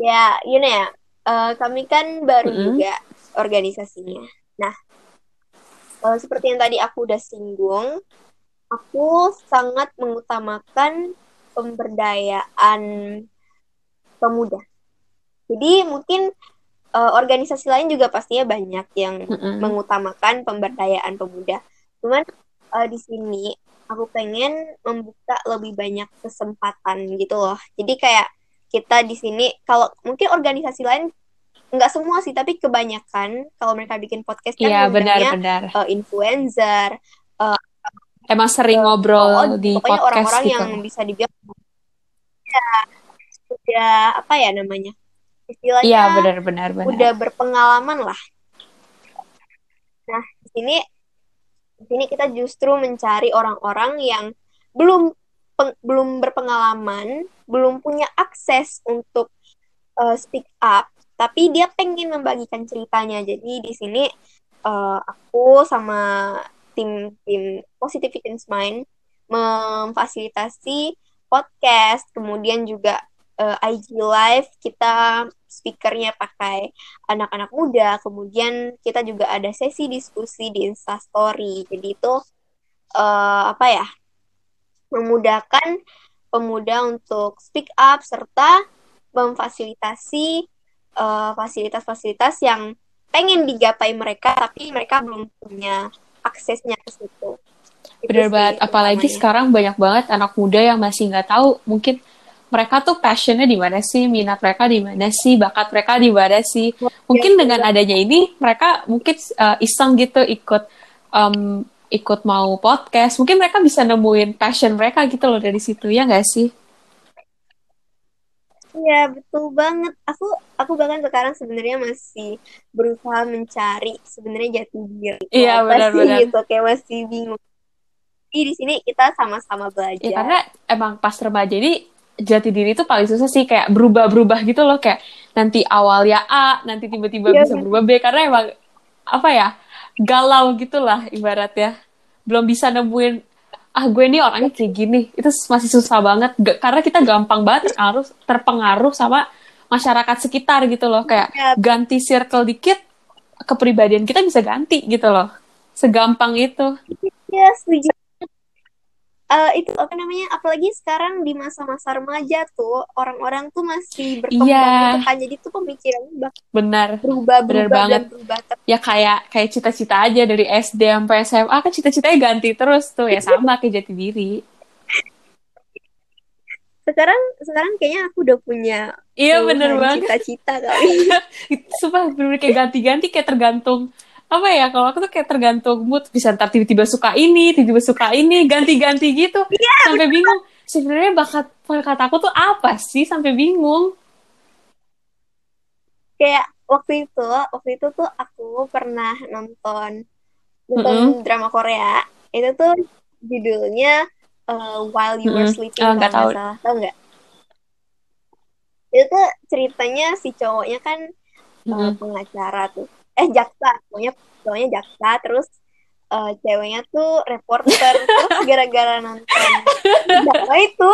Speaker 2: Ya, you know ya, uh, kami kan baru mm -hmm. juga organisasinya. Nah, uh, seperti yang tadi aku udah singgung, aku sangat mengutamakan pemberdayaan pemuda. Jadi mungkin uh, organisasi lain juga pastinya banyak yang mm -hmm. mengutamakan pemberdayaan pemuda. Cuman uh, di sini aku pengen membuka lebih banyak kesempatan gitu loh. Jadi kayak kita di sini kalau mungkin organisasi lain nggak semua sih tapi kebanyakan kalau mereka bikin podcast kan
Speaker 1: yeah, benar, benar.
Speaker 2: Uh, influencer uh,
Speaker 1: emang sering ngobrol oh, di
Speaker 2: pokoknya
Speaker 1: podcast
Speaker 2: orang-orang
Speaker 1: gitu.
Speaker 2: yang bisa dibilang ya sudah apa ya namanya istilahnya
Speaker 1: iya benar-benar
Speaker 2: udah berpengalaman lah. Nah di sini di sini kita justru mencari orang-orang yang belum peng, belum berpengalaman belum punya akses untuk uh, speak up tapi dia pengen membagikan ceritanya. Jadi di sini uh, aku sama tim tim Positivity in Mind memfasilitasi podcast kemudian juga uh, eh, IG live kita speakernya pakai anak-anak muda kemudian kita juga ada sesi diskusi di Instastory jadi itu uh, apa ya memudahkan pemuda untuk speak up serta memfasilitasi Eh, fasilitas-fasilitas uh, yang pengen digapai mereka tapi mereka belum punya aksesnya ke situ.
Speaker 1: Bener banget, apalagi namanya. sekarang banyak banget anak muda yang masih nggak tahu mungkin mereka tuh passionnya di mana sih, minat mereka di mana sih, bakat mereka di mana sih. Mungkin dengan adanya ini mereka mungkin uh, iseng gitu ikut um, ikut mau podcast, mungkin mereka bisa nemuin passion mereka gitu loh dari situ ya nggak sih?
Speaker 2: Iya betul banget. Aku aku bahkan sekarang sebenarnya masih berusaha mencari sebenarnya jati diri.
Speaker 1: Iya benar-benar.
Speaker 2: Gitu kayak masih bingung. Jadi di sini kita sama-sama belajar.
Speaker 1: Ya karena emang pas remaja ini jati diri itu paling susah sih kayak berubah-berubah gitu loh kayak nanti awal ya A, nanti tiba-tiba ya, bisa berubah B karena emang apa ya galau gitulah ibaratnya belum bisa nemuin ah gue ini orangnya kayak gini. Itu masih susah banget. G karena kita gampang banget terpengaruh terpengaruh sama masyarakat sekitar gitu loh. Kayak ya. ganti circle dikit kepribadian kita bisa ganti gitu loh. Segampang itu.
Speaker 2: Ya setuju uh, itu apa namanya apalagi sekarang di masa-masa remaja tuh orang-orang tuh masih berkembang
Speaker 1: Iya.
Speaker 2: gitu kan jadi tuh pemikirannya bakal
Speaker 1: benar
Speaker 2: berubah berubah
Speaker 1: banget.
Speaker 2: dan berubah terus.
Speaker 1: ya kayak kayak cita-cita aja dari SD sampai SMA kan cita-citanya ganti terus tuh ya sama kayak jati diri
Speaker 2: sekarang sekarang kayaknya aku udah punya
Speaker 1: iya bener banget
Speaker 2: cita-cita kali
Speaker 1: Sumpah bener kayak ganti-ganti kayak tergantung apa ya kalau aku tuh kayak tergantung mood. Bisa ntar tiba-tiba suka ini tiba-tiba suka ini ganti-ganti gitu. Sampai bingung sebenarnya bakat bakat aku tuh apa sih? Sampai bingung.
Speaker 2: Kayak waktu itu waktu itu tuh aku pernah nonton nonton
Speaker 1: Mm-mm.
Speaker 2: drama Korea. Itu tuh judulnya uh, While You Were
Speaker 1: Mm-mm.
Speaker 2: Sleeping
Speaker 1: Ah,
Speaker 2: kalau
Speaker 1: nggak tahu.
Speaker 2: salah. Tahu nggak? Itu tuh ceritanya si cowoknya kan uh,
Speaker 1: Mm-mm.
Speaker 2: pengacara tuh eh jaksa. Cowoknya cowoknya jaksa terus uh, ceweknya tuh reporter. Terus gara-gara nonton jaksa itu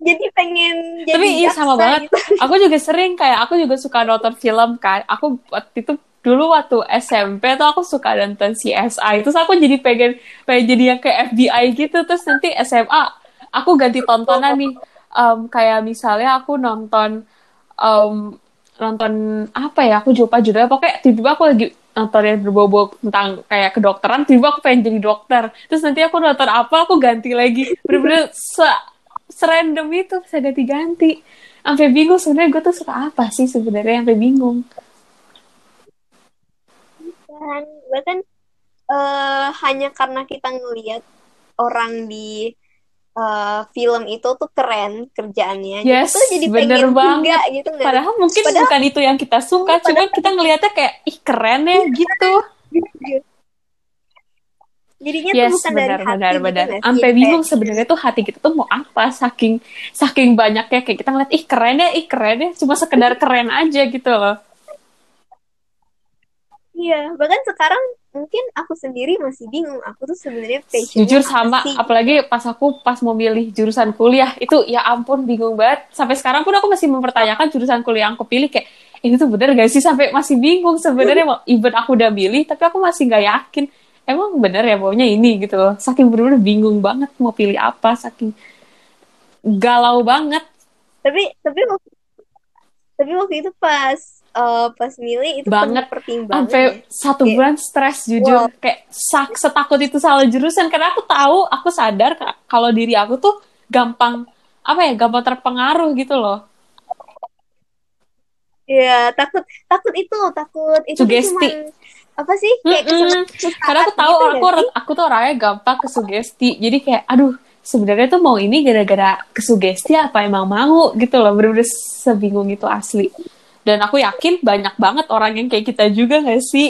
Speaker 2: jadi pengen jadi
Speaker 1: Tapi iya, sama banget.
Speaker 2: gitu.
Speaker 1: aku juga sering kayak aku juga suka nonton film kan. Aku waktu itu dulu waktu SMP tuh aku suka nonton CSI terus aku jadi pengen pengen jadi yang kayak FBI gitu. Terus nanti SMA aku ganti tontonan nih. Em, kayak misalnya aku nonton em, nonton apa ya aku lupa judulnya. Pokoknya tiba-tiba aku lagi nonton yang berbobot tentang kayak kedokteran tiba-tiba aku pengen jadi dokter. Terus nanti aku nonton apa aku ganti lagi. Bener-bener se serandom itu bisa ganti-ganti sampai bingung sebenarnya gue tuh suka apa sih sebenarnya sampai bingung.
Speaker 2: Kan bahkan eh, hanya karena kita ngelihat orang di eh, film itu tuh keren kerjaannya.
Speaker 1: Yes,
Speaker 2: jadi
Speaker 1: bener banget.
Speaker 2: juga gitu nggak?
Speaker 1: Padahal mungkin
Speaker 2: Padahal-
Speaker 1: bukan itu yang kita suka
Speaker 2: Padahal-
Speaker 1: cuma kita ngelihatnya kayak ih keren ya gitu.
Speaker 2: Jadinya
Speaker 1: yes
Speaker 2: tuh bukan dari
Speaker 1: benar
Speaker 2: hati
Speaker 1: benar
Speaker 2: gitu
Speaker 1: benar.
Speaker 2: sih?
Speaker 1: sampai bingung sebenarnya tuh hati kita tuh mau apa saking saking banyaknya kayak kita ngeliat ih keren ya ih keren ya cuma sekedar keren aja gitu loh.
Speaker 2: Iya bahkan sekarang mungkin aku sendiri masih bingung. Aku tuh sebenarnya
Speaker 1: jujur sama
Speaker 2: sih?
Speaker 1: apalagi pas aku pas mau milih jurusan kuliah itu ya ampun bingung banget. Sampai sekarang pun aku masih mempertanyakan jurusan kuliah yang aku pilih kayak ini tuh bener gak sih? Sampai masih bingung sebenarnya mau even aku udah milih tapi aku masih nggak yakin. Emang bener ya maunya ini gitu loh. Saking bener-bener bingung banget mau pilih apa saking galau banget.
Speaker 2: Tapi tapi waktu tapi waktu itu pas eh, pas milih itu
Speaker 1: Banget.
Speaker 2: pertimbangan
Speaker 1: sampai
Speaker 2: ya.
Speaker 1: satu
Speaker 2: Kayak-
Speaker 1: bulan stres jujur
Speaker 2: Wow.
Speaker 1: kayak sak setakut itu salah jurusan karena aku tahu aku sadar ka- kalau diri aku tuh gampang apa ya gampang terpengaruh gitu loh
Speaker 2: Iya, takut takut itu, takut itu
Speaker 1: Sugesti.
Speaker 2: cuman apa sih? Kayak
Speaker 1: Mm-mm.
Speaker 2: kesusahan
Speaker 1: karena aku tahu
Speaker 2: gitu
Speaker 1: aku
Speaker 2: sih?
Speaker 1: aku tuh orangnya gampang kesugesti jadi kayak aduh sebenarnya tuh mau ini gara-gara kesugesti apa emang mau gitu loh bener-bener sebingung itu asli dan aku yakin banyak banget orang yang kayak kita juga gak sih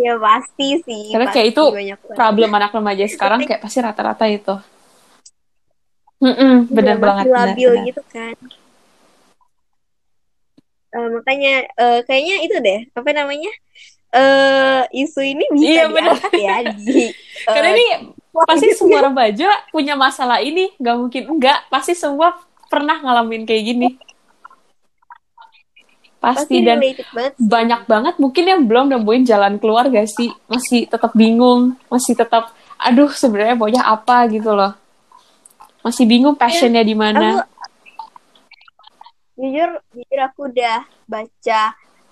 Speaker 2: Iya pasti sih.
Speaker 1: Karena
Speaker 2: pasti
Speaker 1: kayak itu
Speaker 2: banyak banget.
Speaker 1: problem anak remaja sekarang kayak pasti rata-rata itu Mm-mm, bener
Speaker 2: Iya,
Speaker 1: banget
Speaker 2: masih
Speaker 1: bener,
Speaker 2: labil
Speaker 1: bener.
Speaker 2: gitu kan. Eh, makanya eh, kayaknya itu deh, apa namanya? eh isu ini bisa
Speaker 1: Iya,
Speaker 2: diangkat ya di
Speaker 1: karena
Speaker 2: eh,
Speaker 1: ini pasti semua remaja punya masalah ini nggak mungkin enggak pasti semua pernah ngalamin kayak gini pasti,
Speaker 2: pasti
Speaker 1: dan
Speaker 2: banget.
Speaker 1: banyak banget mungkin yang belum nemuin jalan keluar gak sih? Masih tetap bingung masih tetap aduh sebenarnya maunya apa? gitu loh. Masih bingung passionnya di mana.
Speaker 2: jujur jujur aku udah baca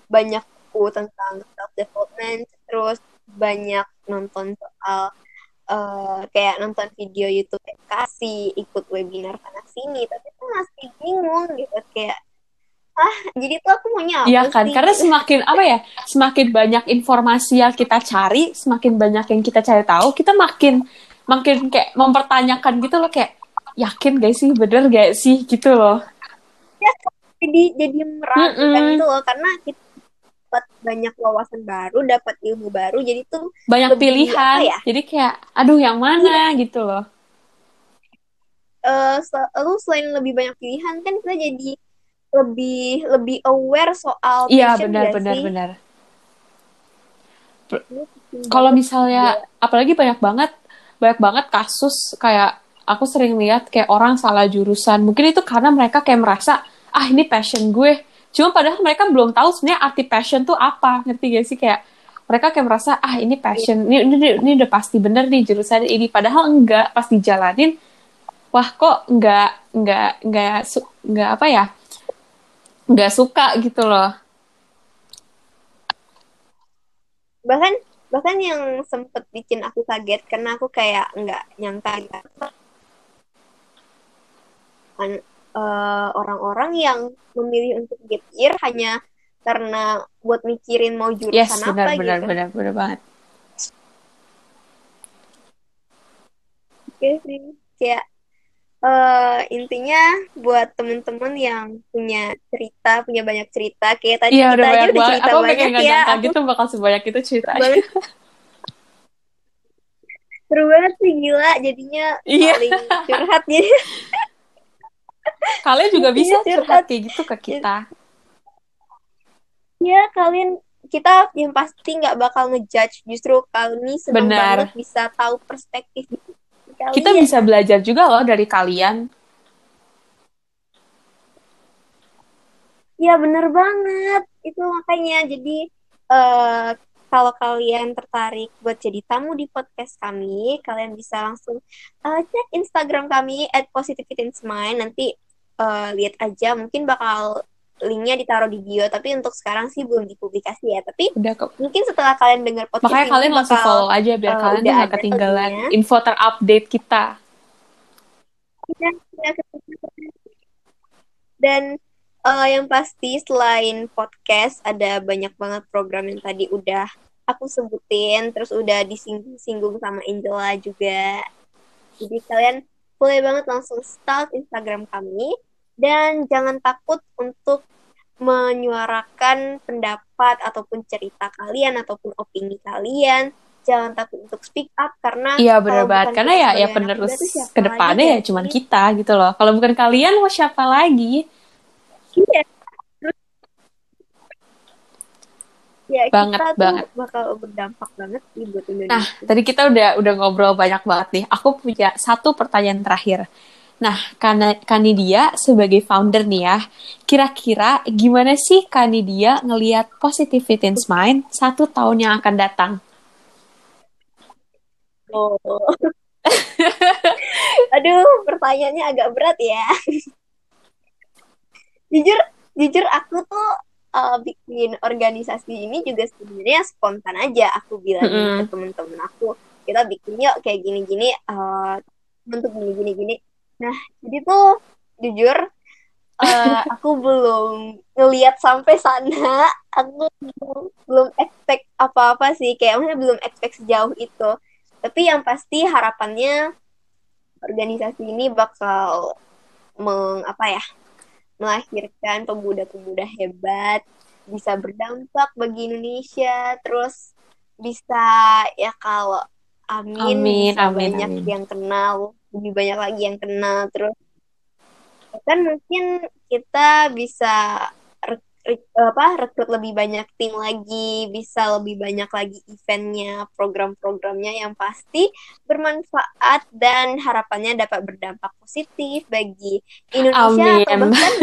Speaker 2: banyak buku tentang self development terus banyak nonton soal eh, kayak nonton video YouTube kasih ikut webinar sana sini tapi tuh masih bingung gitu kayak ah jadi tuh aku maunya apa
Speaker 1: Iya kan,
Speaker 2: sih?
Speaker 1: karena semakin apa ya, semakin banyak informasi yang kita cari, semakin banyak yang kita cari tahu, kita makin makin kayak mempertanyakan gitu loh kayak yakin gak sih, bener gak sih gitu loh.
Speaker 2: jadi jadi meragukan
Speaker 1: Mm-mm.
Speaker 2: gitu loh karena kita dapat banyak wawasan baru dapat ilmu baru jadi tuh
Speaker 1: Banyak pilihan,
Speaker 2: ya?
Speaker 1: jadi kayak aduh yang mana gitu loh.
Speaker 2: eh sel- lalu selain lebih banyak pilihan kan kita jadi lebih lebih aware soal
Speaker 1: Iya benar
Speaker 2: gak
Speaker 1: benar
Speaker 2: sih?
Speaker 1: benar. Kalau misalnya apalagi banyak banget banyak banget kasus kayak aku sering lihat kayak orang salah jurusan. Mungkin itu karena mereka kayak merasa ah ini passion gue. Cuma padahal mereka belum tahu sebenarnya arti passion tuh apa. Ngerti gak sih kayak mereka kayak merasa ah ini passion ini ini, ini udah pasti bener nih jurusan ini padahal enggak pas dijalanin wah kok enggak enggak enggak enggak apa ya enggak suka gitu loh
Speaker 2: bahkan bahkan yang sempet bikin aku kaget karena aku kayak nggak nyangka orang uh, orang-orang yang memilih untuk gap year hanya karena buat mikirin mau jurusan
Speaker 1: yes, benar,
Speaker 2: apa
Speaker 1: benar,
Speaker 2: gitu.
Speaker 1: benar, benar banget.
Speaker 2: Oke sih, kayak uh, intinya buat temen-temen yang punya cerita, punya banyak cerita, kayak tadi
Speaker 1: iya,
Speaker 2: kita
Speaker 1: udah
Speaker 2: aja udah
Speaker 1: banget.
Speaker 2: cerita
Speaker 1: Aku
Speaker 2: banyak ya.
Speaker 1: Aku gitu bakal sebanyak itu cerita.
Speaker 2: Seru banget sih gila, jadinya
Speaker 1: iya.
Speaker 2: paling curhat jadi.
Speaker 1: Kalian juga bisa curhat kayak gitu ke kita.
Speaker 2: Ya, kalian kita yang pasti nggak bakal ngejudge. Justru kami senang
Speaker 1: Benar.
Speaker 2: banget bisa tahu perspektif kalian.
Speaker 1: Kita bisa belajar juga loh dari kalian.
Speaker 2: Ya bener banget. Itu makanya jadi uh, kalau kalian tertarik buat jadi tamu di podcast kami, kalian bisa langsung uh, cek Instagram kami at positivityinsmind. Nanti uh, lihat aja, mungkin bakal linknya ditaruh di bio. Tapi untuk sekarang sih belum dipublikasi ya. Tapi
Speaker 1: Udah kok.
Speaker 2: mungkin setelah kalian dengar podcast
Speaker 1: Makanya
Speaker 2: ini
Speaker 1: kalian langsung
Speaker 2: bakal,
Speaker 1: follow aja biar
Speaker 2: uh,
Speaker 1: kalian gak ketinggalan
Speaker 2: linknya.
Speaker 1: info terupdate kita.
Speaker 2: Iya, iya, Dan uh, yang pasti selain podcast ada banyak banget program yang tadi udah aku sebutin, terus udah disinggung-singgung sama Angela juga. Jadi kalian boleh banget langsung start Instagram kami dan jangan takut untuk menyuarakan pendapat ataupun cerita kalian ataupun opini kalian. Jangan takut untuk speak up karena
Speaker 1: iya benar banget. karena ya ya penerus ke depannya ya cuman kita gitu loh. Kalau bukan kalian mau siapa lagi?
Speaker 2: Iya. Ya
Speaker 1: banget
Speaker 2: kita
Speaker 1: banget
Speaker 2: tuh bakal berdampak banget sih buat Indonesia.
Speaker 1: nah tadi kita udah udah ngobrol banyak banget nih. Aku punya satu pertanyaan terakhir Nah, Kanidia sebagai founder nih ya, kira-kira gimana sih Kanidia ngelihat Positivity in Mind satu tahun yang akan datang?
Speaker 2: Oh. Aduh, pertanyaannya agak berat ya. jujur, jujur aku tuh uh, bikin organisasi ini juga sebenarnya spontan aja. Aku bilang mm -hmm. ke temen-temen aku, kita bikin yuk kayak gini-gini uh, untuk gini-gini-gini. Nah, jadi tuh jujur uh, aku belum ngelihat sampai sana. Aku belum, belum expect apa-apa sih, kayak maksudnya belum expect sejauh itu tapi yang pasti harapannya organisasi ini bakal meng apa ya melahirkan pemuda-pemuda hebat bisa berdampak bagi Indonesia terus bisa ya kalau amin,
Speaker 1: amin amin,
Speaker 2: banyak
Speaker 1: amin.
Speaker 2: yang kenal lebih banyak lagi yang kenal terus kan mungkin kita bisa apa rekrut lebih banyak tim lagi bisa lebih banyak lagi eventnya program-programnya yang pasti bermanfaat dan harapannya dapat berdampak positif bagi Indonesia
Speaker 1: Amin.
Speaker 2: atau bahkan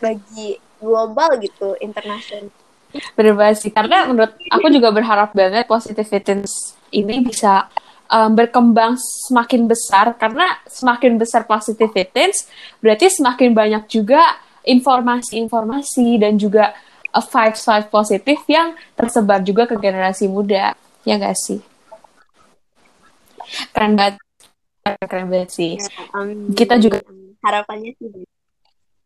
Speaker 2: bagi global gitu internasional
Speaker 1: bener banget sih karena menurut aku juga berharap banget positivity ini bisa um, berkembang semakin besar karena semakin besar positivity berarti semakin banyak juga informasi-informasi dan juga vibes-vibes positif yang tersebar juga ke generasi muda. Ya gak sih? Keren banget. Keren banget sih.
Speaker 2: Ya.
Speaker 1: Kita juga
Speaker 2: harapannya sih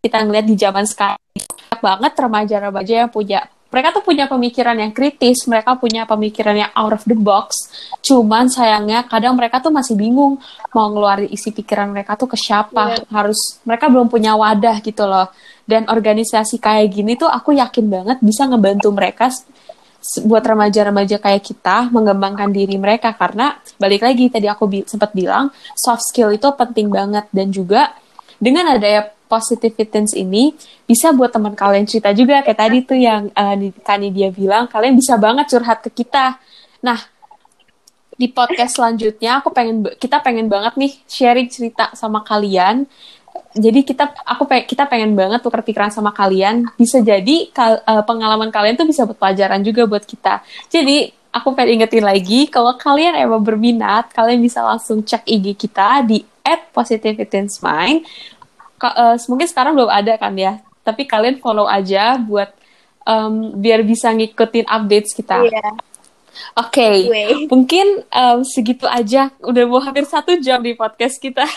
Speaker 1: kita ngeliat di zaman sekarang banyak banget remaja-remaja yang punya mereka tuh punya pemikiran yang kritis, mereka punya pemikiran yang out of the box. Cuman sayangnya kadang mereka tuh masih bingung mau ngeluarin isi pikiran mereka tuh ke siapa. Yeah. Harus mereka belum punya wadah gitu loh. Dan organisasi kayak gini tuh aku yakin banget bisa ngebantu mereka buat remaja-remaja kayak kita mengembangkan diri mereka karena balik lagi tadi aku bi sempat bilang soft skill itu penting banget dan juga dengan adanya positivity ini bisa buat teman kalian cerita juga kayak tadi tuh yang uh, Kani dia bilang kalian bisa banget curhat ke kita. Nah di podcast selanjutnya aku pengen kita pengen banget nih sharing cerita sama kalian. Jadi kita aku kita pengen banget tukar pikiran sama kalian. Bisa jadi kal uh, pengalaman kalian tuh bisa buat pelajaran juga buat kita. Jadi aku pengen ingetin lagi, kalau kalian emang berminat, kalian bisa langsung cek IG kita di at positivitinsmind. Uh, mungkin sekarang belum ada kan ya, tapi kalian follow aja buat um, biar bisa ngikutin updates kita.
Speaker 2: Iya.
Speaker 1: Oke, okay. mungkin um, segitu aja. Udah mau hampir satu jam di podcast kita.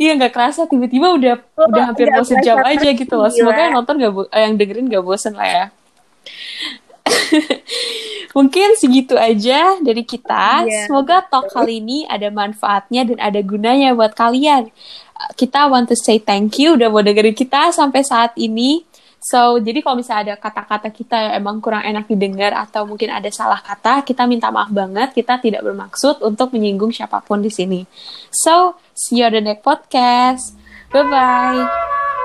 Speaker 1: Iya nggak kerasa tiba-tiba udah oh, udah hampir mau sejam aja gitu loh. Semoga yang nonton gak eh, yang dengerin gak bosen lah ya. Mungkin segitu aja dari kita. Yeah. Semoga talk kali ini ada manfaatnya dan ada gunanya buat kalian. Kita want to say thank you udah mau dengerin kita sampai saat ini. So, jadi kalau misalnya ada kata-kata kita yang emang kurang enak didengar atau mungkin ada salah kata, kita minta maaf banget. Kita tidak bermaksud untuk menyinggung siapa pun di sini. So, see you on the next podcast. Bye-bye.